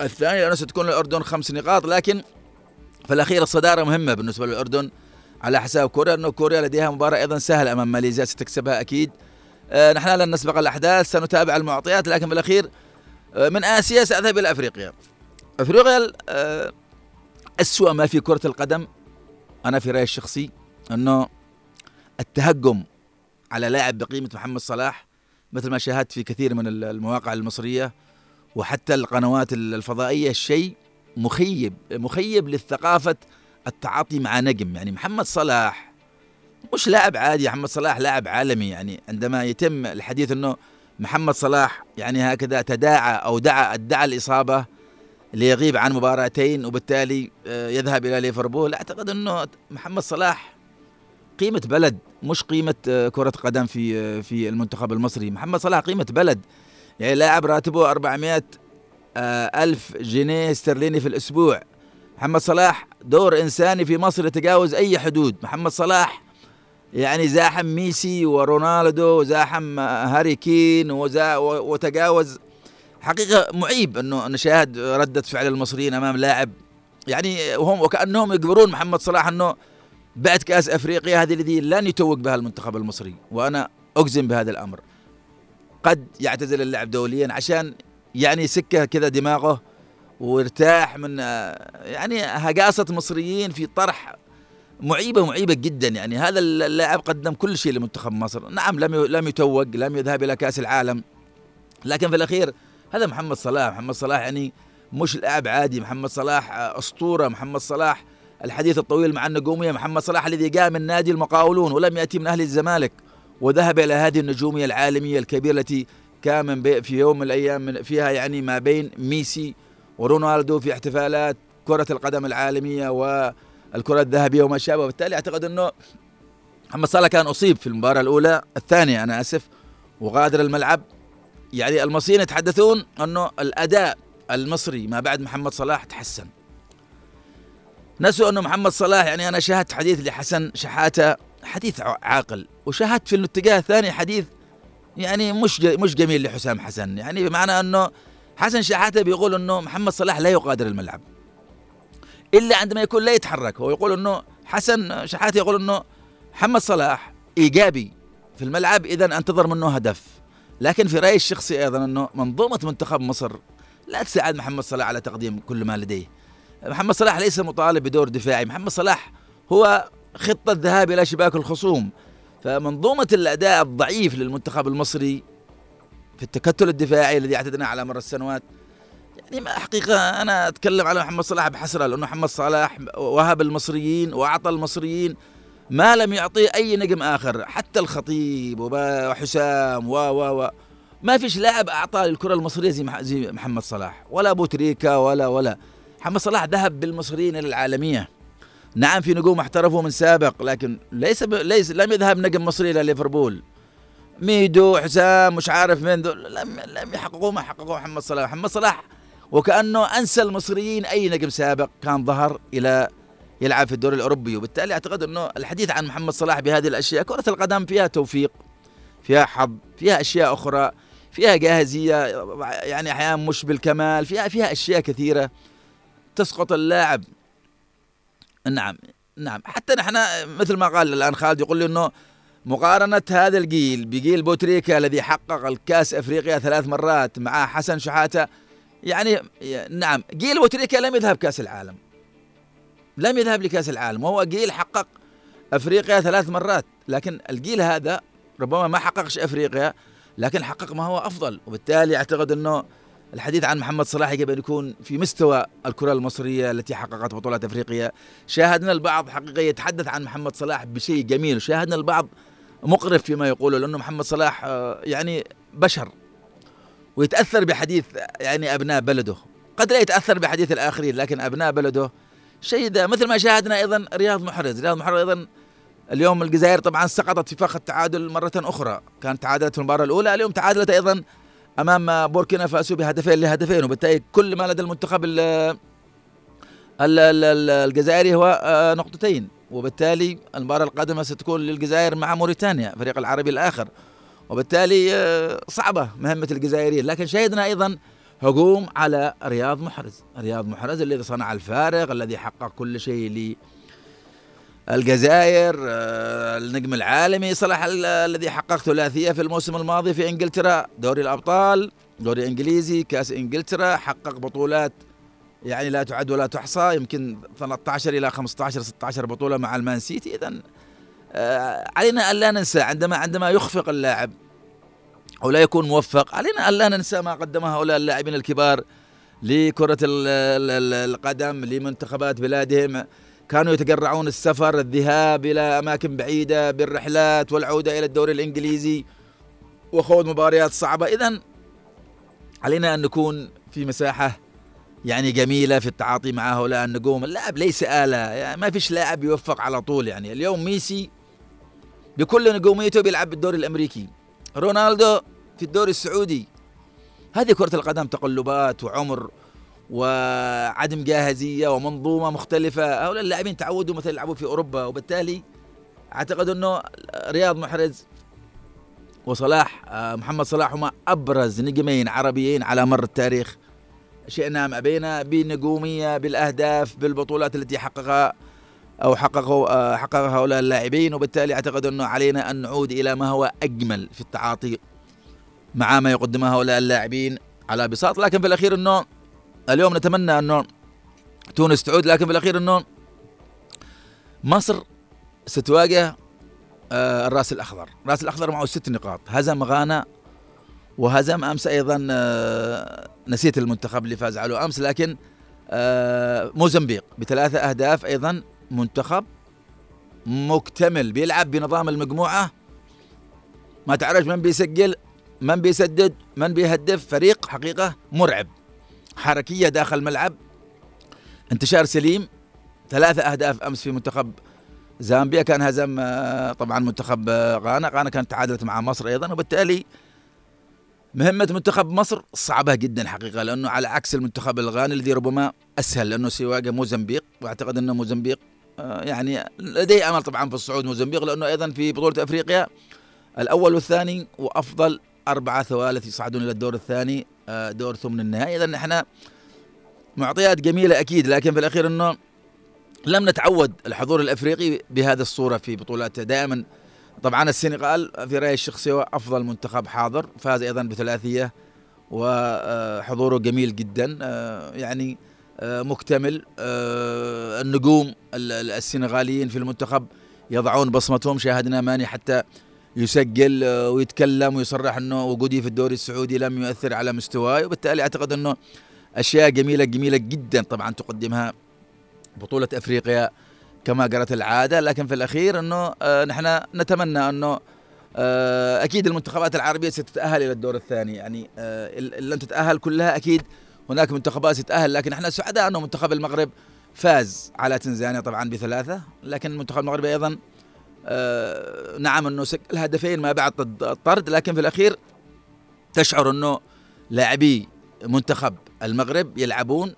الثاني لأنه ستكون الاردن خمس نقاط لكن في الأخير الصدارة مهمة بالنسبة للأردن على حساب كوريا انه كوريا لديها مباراة أيضا سهلة أمام ماليزيا ستكسبها أكيد. آه، نحن لن نسبق الأحداث سنتابع المعطيات لكن بالاخير آه، من آسيا سأذهب إلى أفريقيا. أفريقيا آه، أسوأ ما في كرة القدم أنا في رأيي الشخصي إنه التهجم على لاعب بقيمة محمد صلاح مثل ما شاهدت في كثير من المواقع المصرية وحتى القنوات الفضائية شيء مخيب مخيب للثقافه التعاطي مع نجم. يعني محمد صلاح مش لاعب عادي محمد صلاح لاعب عالمي. يعني عندما يتم الحديث إنه محمد صلاح يعني هكذا تداعى أو دعا ادعى الإصابة ليغيب عن مباراتين وبالتالي آه، يذهب إلى ليفربول. أعتقد إنه محمد صلاح قيمة بلد مش قيمة آه، كرة قدم في آه، في المنتخب المصري. محمد صلاح قيمة بلد. يعني لاعب راتبه 400 آه، ألف جنيه استرليني في الأسبوع. محمد صلاح دور إنساني في مصر يتجاوز أي حدود. محمد صلاح يعني زاحم ميسي ورونالدو وزاحم هاري كين وتجاوز حقيقة معيب أنه نشاهد ردة فعل المصريين أمام لاعب. يعني وهم وكأنهم يجبرون محمد صلاح أنه بعد كأس أفريقيا هذه الذي لن يتوج بها المنتخب المصري وأنا أجزم بهذا الأمر. قد يعتزل اللعب دوليا عشان يعني سكة كذا دماغه وارتاح من يعني هقاصة مصريين في طرح معيبة معيبة جدا. يعني هذا اللاعب قدم كل شيء لمنتخب مصر. نعم لم لم يتوج لم يذهب إلى كأس العالم. لكن في الأخير هذا محمد صلاح. محمد صلاح يعني مش لاعب عادي. محمد صلاح أسطورة. محمد صلاح الحديث الطويل مع النجومية. محمد صلاح الذي جاء من نادي المقاولون ولم يأتي من أهل الزمالك وذهب إلى هذه النجومية العالمية الكبيرة التي كان من بي في يوم من الأيام من فيها يعني ما بين ميسي ورونالدو في احتفالات كرة القدم العالمية والكرة الذهبية وما شابه. وبالتالي أعتقد أنه محمد صلاح كان أصيب في المباراة الأولى. الثانية أنا آسف. وغادر الملعب. يعني المصريين يتحدثون أنه الأداء المصري ما بعد محمد صلاح تحسن. نسوا أنه محمد صلاح يعني أنا شاهدت حديث لحسن شحاتة حديث عاقل. وشاهدت في الاتجاه الثاني حديث يعني مش مش جميل لحسام حسن. يعني بمعنى أنه حسن شحاتة بيقول أنه محمد صلاح لا يغادر الملعب. إلا عندما يكون لا يتحرك. هو يقول أنه حسن شحاتة يقول أنه محمد صلاح إيجابي في الملعب إذا أنتظر منه هدف. لكن في رأيي الشخصي أيضا أنه منظومة منتخب مصر لا تساعد محمد صلاح على تقديم كل ما لديه. محمد صلاح ليس مطالب بدور دفاعي. محمد صلاح هو خطة ذهاب إلى شباك الخصوم. فمنظومة الأداء الضعيف للمنتخب المصري في التكتل الدفاعي الذي اعتدنا على مر السنوات يعني ما حقيقة أنا أتكلم على محمد صلاح بحسرة لأنه محمد صلاح وهب المصريين وأعطى المصريين ما لم يعطيه أي نجم آخر حتى الخطيب وحسام و و و ما فيش لاعب أعطى للكرة المصرية زي زي محمد صلاح. ولا أبو تريكة ولا ولا. محمد صلاح ذهب بالمصريين إلى العالمية. نعم في نجوم احترفوا من سابق لكن ليس ب... ليس لم يذهب نجم مصري إلى ليفربول. ميدو حسام مش عارف مين دول. لم لم يحققوا ما حققوا محمد صلاح. محمد صلاح وكأنه أنسى المصريين أي نجم سابق كان ظهر إلى يلعب في الدوري الأوروبي. وبالتالي أعتقد أنه الحديث عن محمد صلاح بهذه الأشياء كرة القدم فيها توفيق فيها حظ فيها أشياء أخرى فيها جاهزية يعني أحيانا مش بالكمال فيها فيها أشياء كثيرة تسقط اللاعب. نعم نعم. حتى نحن مثل ما قال الآن خالد يقول لي إنه مقارنة هذا الجيل بجيل بوتريكا الذي حقق الكاس إفريقيا ثلاث مرات مع حسن شحاتة يعني نعم جيل بوتريكا لم يذهب كأس العالم. لم يذهب لكأس العالم وهو جيل حقق أفريقيا ثلاث مرات لكن الجيل هذا ربما ما حققش أفريقيا لكن حقق ما هو أفضل. وبالتالي أعتقد إنه الحديث عن محمد صلاح يجب أن يكون في مستوى الكرة المصرية التي حققت بطولات أفريقيا. شاهدنا البعض حقيقة يتحدث عن محمد صلاح بشيء جميل وشاهدنا البعض مقرف فيما يقوله لأنه محمد صلاح آه، يعني بشر ويتأثر بحديث يعني أبناء بلده. قد لا يتأثر بحديث الآخرين لكن أبناء بلده شيء مثل ما شاهدنا أيضا رياض محرز. رياض محرز أيضا اليوم الجزائر طبعا سقطت في فخ التعادل مرة أخرى. كانت تعادلت في المباراة الأولى اليوم تعادلت أيضا أمام بوركينا فاسو بهدفين لهدفين وبالتالي كل ما لدى المنتخب ال ال ال ال الجزائري هو آه، نقطتين. وبالتالي المباراة القادمة ستكون للجزائر مع موريتانيا الفريق العربي الآخر. وبالتالي آه، صعبة مهمة الجزائريين. لكن شهدنا أيضا هجوم على رياض محرز. رياض محرز الذي صنع الفارق الذي حقق كل شيء لي الجزائر آه، النجم العالمي. صلاح ال- الذي حقق ثلاثية في الموسم الماضي في إنجلترا. دوري الأبطال دوري إنجليزي كأس إنجلترا. حقق بطولات يعني لا تعد ولا تحصى يمكن 13 إلى 15 16 بطولة مع المان سيتي. اذا آه، علينا أن لا ننسى عندما عندما يخفق اللاعب أو لا يكون موفق. علينا أن لا ننسى ما قدمه هؤلاء اللاعبين الكبار لكرة ال- ال- ال- القدم لمنتخبات بلادهم. كانوا يتقرعون السفر الذهاب إلى أماكن بعيدة بالرحلات والعودة إلى الدوري الإنجليزي وخوض مباريات صعبة. إذا علينا أن نكون في مساحة يعني جميلة في التعاطي مع هؤلاء النجوم. اللاعب ليس آلة يعني ما فيش لاعب يوفق على طول. يعني اليوم ميسي بكل نجوميته بيلعب بالدوري الأمريكي. رونالدو في الدوري السعودي. هذه كرة القدم تقلبات وعمر وعدم جاهزية ومنظومة مختلفة. هؤلاء اللاعبين تعودوا مثلا يلعبوا في أوروبا وبالتالي أعتقد أنه رياض محرز وصلاح آه، محمد صلاح هما أبرز نجمين عربيين على مر التاريخ. شئنا أم أبينا بنجومية بالأهداف بالبطولات التي حققها أو حققوا آه، حققها هؤلاء اللاعبين. وبالتالي أعتقد أنه علينا أن نعود إلى ما هو أجمل في التعاطي مع ما يقدمه هؤلاء اللاعبين على بساط. لكن في الأخير إنه اليوم نتمنى إنه تونس تعود. لكن في الأخير إنه مصر ستواجه آه، الرأس الأخضر، الرأس الأخضر معه ست نقاط، هزم غانا وهزم أمس أيضا آه، نسيت المنتخب اللي فاز عليه أمس لكن آه، موزمبيق بثلاثة أهداف أيضا. منتخب مكتمل بيلعب بنظام المجموعة. ما تعرفش من بيسجل. من بيسدد من بيهدف فريق حقيقة مرعب. حركية داخل الملعب انتشار سليم. ثلاثة أهداف أمس في منتخب زامبيا. كان هزم آه، طبعا منتخب آه، غانا. غانا كانت تعادلت مع مصر أيضا. وبالتالي مهمة منتخب مصر صعبة جدا حقيقة لأنه على عكس المنتخب الغاني الذي ربما أسهل لأنه سيواجه موزمبيق. وأعتقد أن موزمبيق آه، يعني لديه أمل طبعا في الصعود موزمبيق لأنه أيضا في بطولة أفريقيا الأول والثاني وأفضل أربعة ثوالث يصعدون إلى الدور الثاني آه، دور ثمن النهائي. إذا إحنا معطيات جميلة أكيد لكن في الأخير أنه لم نتعود الحضور الأفريقي بهذه الصورة في بطولات. دائما طبعا السنغال في رأيي الشخصي هو أفضل منتخب حاضر فاز أيضا بثلاثية وحضوره جميل جدا آه، يعني آه، مكتمل النجوم ال- ال- السنغاليين في المنتخب يضعون بصمتهم. شاهدنا ماني حتى يسجل ويتكلم ويصرح إنه وجودي في الدوري السعودي لم يؤثر على مستواي وبالتالي أعتقد إنه أشياء جميلة جميلة جدا طبعا تقدمها بطولة أفريقيا كما جرت العادة. لكن في الأخير إنه آه، نحن نتمنى إنه آه، أكيد المنتخبات العربية ستتأهل إلى الدور الثاني. يعني آه، لن تتأهل كلها أكيد هناك منتخبات ستتأهل. لكن إحنا سعداء إنه منتخب المغرب فاز على تنزانيا طبعا بثلاثة لكن المنتخب المغربي أيضا نعم أنه سجل هدفين ما بعد الط- الطرد لكن في الأخير تشعر أنه لاعبي منتخب المغرب يلعبون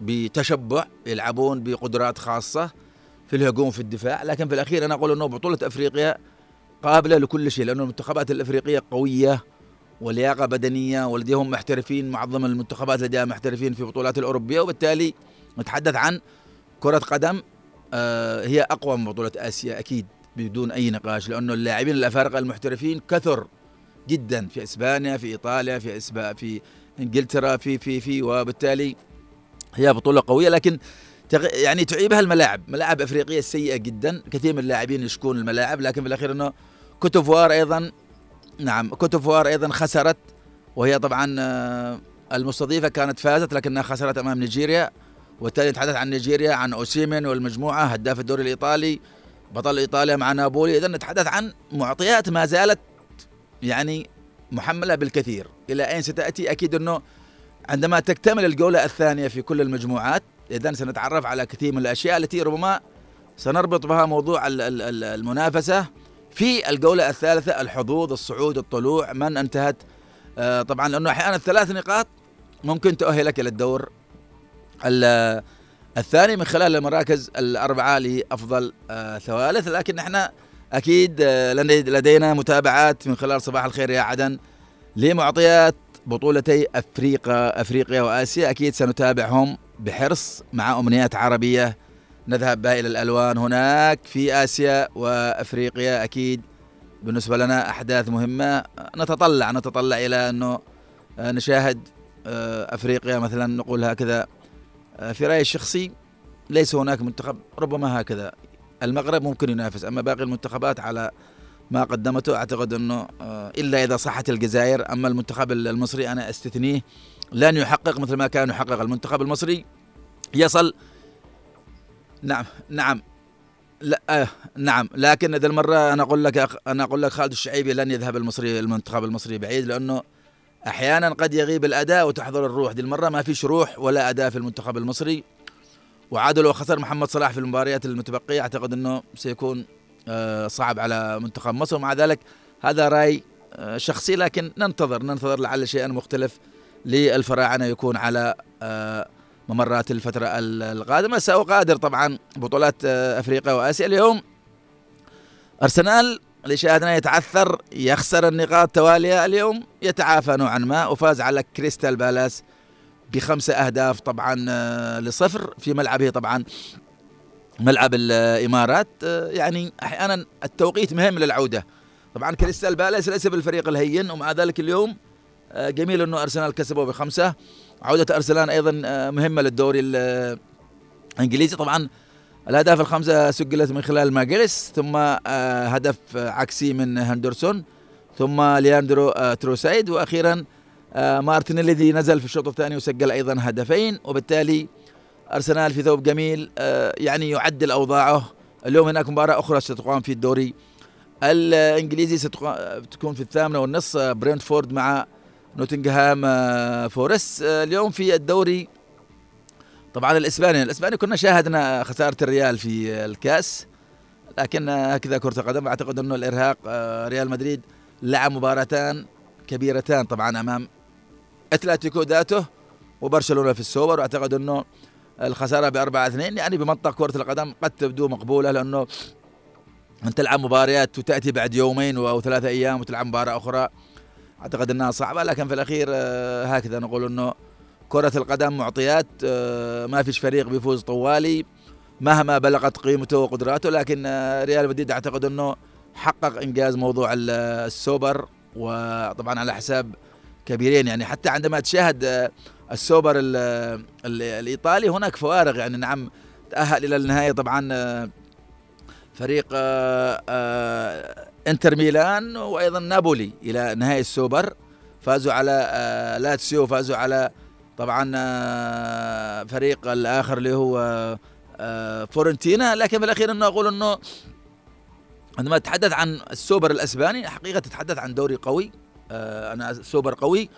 بتشبع يلعبون بقدرات خاصة في الهجوم في الدفاع لكن في الأخير أنا أقول أنه بطولة أفريقيا قابلة لكل شيء لأنه المنتخبات الأفريقية قوية ولياقة بدنية ولديهم محترفين معظم المنتخبات لديها محترفين في بطولات الأوروبية وبالتالي نتحدث عن كرة قدم آه، هي أقوى من بطولة آسيا أكيد. بدون أي نقاش لأنه اللاعبين الأفارقة المحترفين كثر جدا في إسبانيا في إيطاليا في إسبا في إنجلترا في في في وبالتالي هي بطولة قوية لكن يعني تعيبها الملاعب. ملاعب أفريقية سيئة جدا كثير من اللاعبين يشكون الملاعب لكن في الأخير إنه كوتوفوار أيضا نعم كوتوفوار أيضا خسرت وهي طبعا آه، المستضيفة كانت فازت لكنها خسرت أمام نيجيريا وبالتالي نتحدث عن نيجيريا عن أوسيمين والمجموعة هداف الدوري الإيطالي بطل إيطاليا مع نابولي. اذا نتحدث عن معطيات ما زالت يعني محملة بالكثير. إلى أين ستأتي؟ أكيد أنه عندما تكتمل الجولة الثانية في كل المجموعات اذا سنتعرف على كثير من الأشياء التي ربما سنربط بها موضوع ال- ال- ال- المنافسة في الجولة الثالثة الحظوظ الصعود الطلوع من انتهت. آه، طبعا لأنه أحيانا الثلاث نقاط ممكن تؤهلك إلى الدور ال- الثاني من خلال المراكز الأربعة لافضل آه، ثوالث لكن إحنا أكيد آه، لدي- لدينا متابعات من خلال صباح الخير يا عدن لمعطيات بطولتي أفريقيا أفريقيا وآسيا. أكيد سنتابعهم بحرص مع أمنيات عربية. نذهب بها إلى الألوان هناك في آسيا وأفريقيا. أكيد بالنسبة لنا أحداث مهمة. نتطلع نتطلع إلى أنه آه، نشاهد أفريقيا مثلا نقول هكذا في رأيي الشخصي ليس هناك منتخب ربما هكذا. المغرب ممكن ينافس أما باقي المنتخبات على ما قدمته أعتقد أنه آه، إلا إذا صحت الجزائر. أما المنتخب المصري أنا أستثنيه لن يحقق مثل ما كان يحقق المنتخب المصري. يصل نعم نعم لا آه نعم. لكن ذا المرة أنا أقول لك أنا أقول لك خالد الشعيبي لن يذهب المصري المنتخب المصري بعيد لأنه أحيانا قد يغيب الأداء وتحضر الروح. دي المرة ما فيش روح ولا أداء في المنتخب المصري. وعادل وخسر محمد صلاح في المباريات المتبقية. أعتقد إنه سيكون آه، صعب على منتخب مصر. ومع ذلك هذا رأي آه، شخصي. لكن ننتظر ننتظر لعل شيئا مختلف للفراعنه يكون على آه، ممرات الفترة ال- القادمة. سأقادر طبعا بطولات أفريقيا وآسيا. اليوم أرسنال اللي شاهدنا يتعثر يخسر النقاط توالية اليوم يتعافى نوعا ما وفاز على كريستال بالاس بخمسة أهداف طبعا آه، لصفر في ملعبه طبعا ملعب الإمارات. آه، يعني أحيانا التوقيت مهم للعودة. طبعا كريستال بالاس ليس بالفريق الهين ومع ذلك اليوم آه، جميل أنه أرسنال كسبه بخمسة. عودة أرسنال أيضا مهمة للدوري ال- الإنجليزي. طبعا الأهداف الخمسة سجلت من خلال ماجلس ثم آه، هدف آه، عكسي من هندرسون ثم لياندرو آه، تروسارد وأخيرا مارتينيلي الذي نزل في الشوط الثاني وسجل أيضا هدفين وبالتالي أرسنال في ثوب جميل يعني يعدل أوضاعه. اليوم هناك مباراة أخرى ستقام في الدوري الإنجليزي ستقا- تكون في الثامنة والنصف برينتفورد مع نوتنغهام آه، اليوم في الدوري طبعا الإسباني الإسباني كنا شاهدنا خسارة الريال في الكاس لكن هكذا كرة القدم أعتقد أنه الإرهاق آه، ريال مدريد لعب مباراتان كبيرتان طبعا أمام أتلتيكو داتو وبرشلونة في السوبر وأعتقد أنه الخسارة بأربعة اثنين يعني بمنطق كرة القدم قد تبدو مقبولة لأنه أن تلعب مباريات وتأتي بعد يومين أو ثلاثة أيام وتلعب مباراة أخرى أعتقد أنها صعبة لكن في الأخير آه، هكذا نقول أنه كرة القدم معطيات آه، ما فيش فريق بيفوز طوالي. مهما بلغت قيمته وقدراته لكن آه، ريال مدريد أعتقد أنه حقق إنجاز موضوع ال- السوبر. وطبعا على حساب كبيرين يعني حتى عندما تشاهد آه، السوبر ال ال الإيطالي هناك فوارق يعني نعم تأهل إلى النهاية طبعا آه، فريق آه، آه، إنتر ميلان وأيضا نابولي إلى نهائي السوبر. فازوا على آه، لاتسيو فازوا على طبعا آه، فريق الآخر اللي هو آه، فيورنتينا. لكن في الأخير انه أقول إنه عندما تتحدث عن السوبر الأسباني حقيقة تتحدث عن دوري قوي. آه، أنا سوبر قوي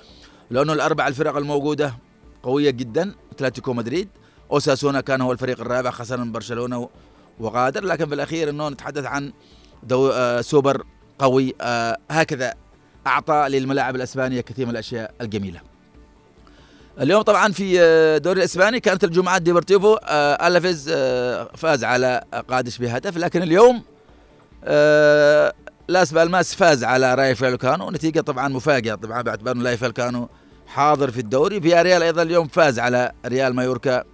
لأنه الأربع الفرق الموجودة قوية جدا أتلتيكو مدريد. أوساسونا كان هو الفريق الرابع خسر من برشلونة وغادر. لكن في الأخير إنه نتحدث عن دو سوبر قوي. هكذا أعطى للملاعب الأسبانية كثير من الأشياء الجميلة. اليوم طبعا في آه، الدوري الإسباني. كانت الجمعة ديبورتيفو آه ألافيز آه فاز على قادش بهدف. لكن اليوم آه لاس بالماس فاز على راي فالكانو. نتيجة طبعا مفاجئة طبعا باعتبار انه راي فالكانو حاضر في الدوري. فياريال أيضا اليوم فاز على ريال مايوركا.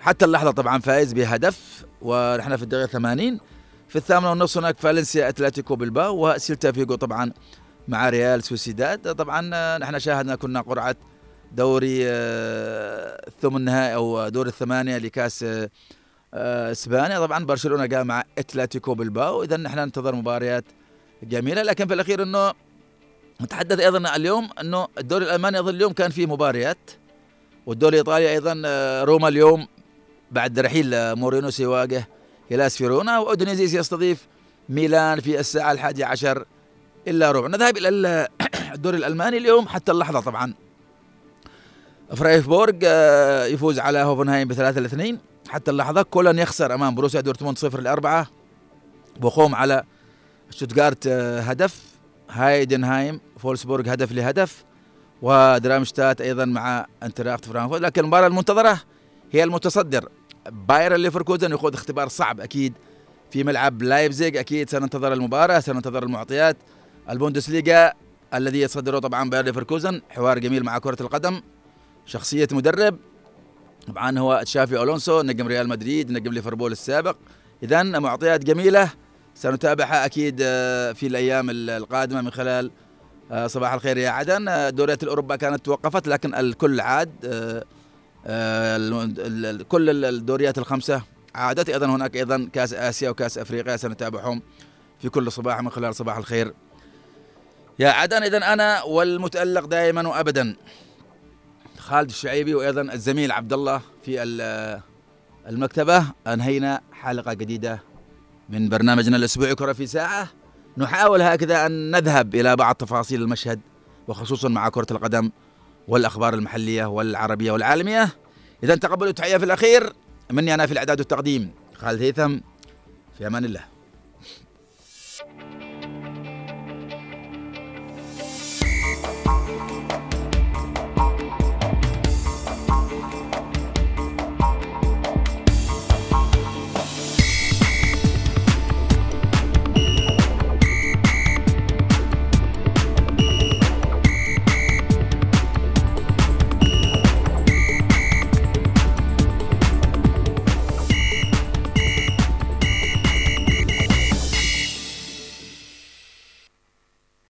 حتى اللحظة طبعا فايز بهدف ونحن في الدقيقة 80 في الثامنة والنصف هناك فالنسيا أتلتيكو بلباو وسيلتا فيجو طبعا مع ريال سوسيداد. طبعا آه، نحن شاهدنا كنا قرعة دوري آه، الثمن النهائي أو دور الثمانية لكأس آه، آه، إسبانيا. طبعا برشلونة جاء مع أتلتيكو بلباو اذا نحن ننتظر مباريات جميلة. لكن في الأخير إنه نتحدث أيضا اليوم إنه الدوري الألماني أيضا اليوم كان فيه مباريات. والدوري الإيطالي أيضا آه، روما اليوم بعد رحيل آه، مورينو سيواجه هيلاس فيرونا. واودونيزيس يستضيف ميلان في الساعة الحادية عشر إلا ربع. نذهب إلى ال- الدوري الألماني اليوم حتى اللحظة طبعا. فرايبورغ آه، يفوز على هوفنهايم بثلاثة لاثنين. حتى اللحظة كولن يخسر أمام بوروسيا دورتموند صفر لأربعة. بوخوم على شتوتغارت آه، هدف. هايدنهايم فولسبورغ هدف لهدف. ودارمشتات أيضا مع انتراخت فرانكفورت. لكن المباراة المنتظرة هي المتصدر. بايرن ليفركوزن يخوض اختبار صعب أكيد في ملعب لايبزيج أكيد سننتظر المباراة سننتظر المعطيات. البوندسليغا الذي يتصدره طبعا بايرن ليفركوزن. حوار جميل مع كرة القدم. شخصية مدرب. طبعا هو تشابي ألونسو نجم ريال مدريد نجم ليفربول السابق. اذا معطيات جميلة سنتابعها أكيد آه، في الأيام ال- القادمة من خلال آه، صباح الخير يا عدن. آه، دوريات الأوروبا كانت توقفت لكن الكل عاد كل ال- الدوريات الخمسة عادت. أيضا هناك أيضا كأس آسيا وكأس أفريقيا سنتابعهم في كل صباح من خلال صباح الخير. يا عدن اذا أنا والمتألق دائما وابدا. خالد الشعيبي وأيضا الزميل عبد الله في ال- المكتبة. أنهينا حلقة جديدة من برنامجنا الأسبوعي كرة في ساعة. نحاول هكذا أن نذهب إلى بعض تفاصيل المشهد وخصوصا مع كرة القدم والأخبار المحلية والعربية والعالمية. اذا تقبلوا تحيه في الأخير. مني أنا في الإعداد والتقديم خالد هيثم. في أمان الله.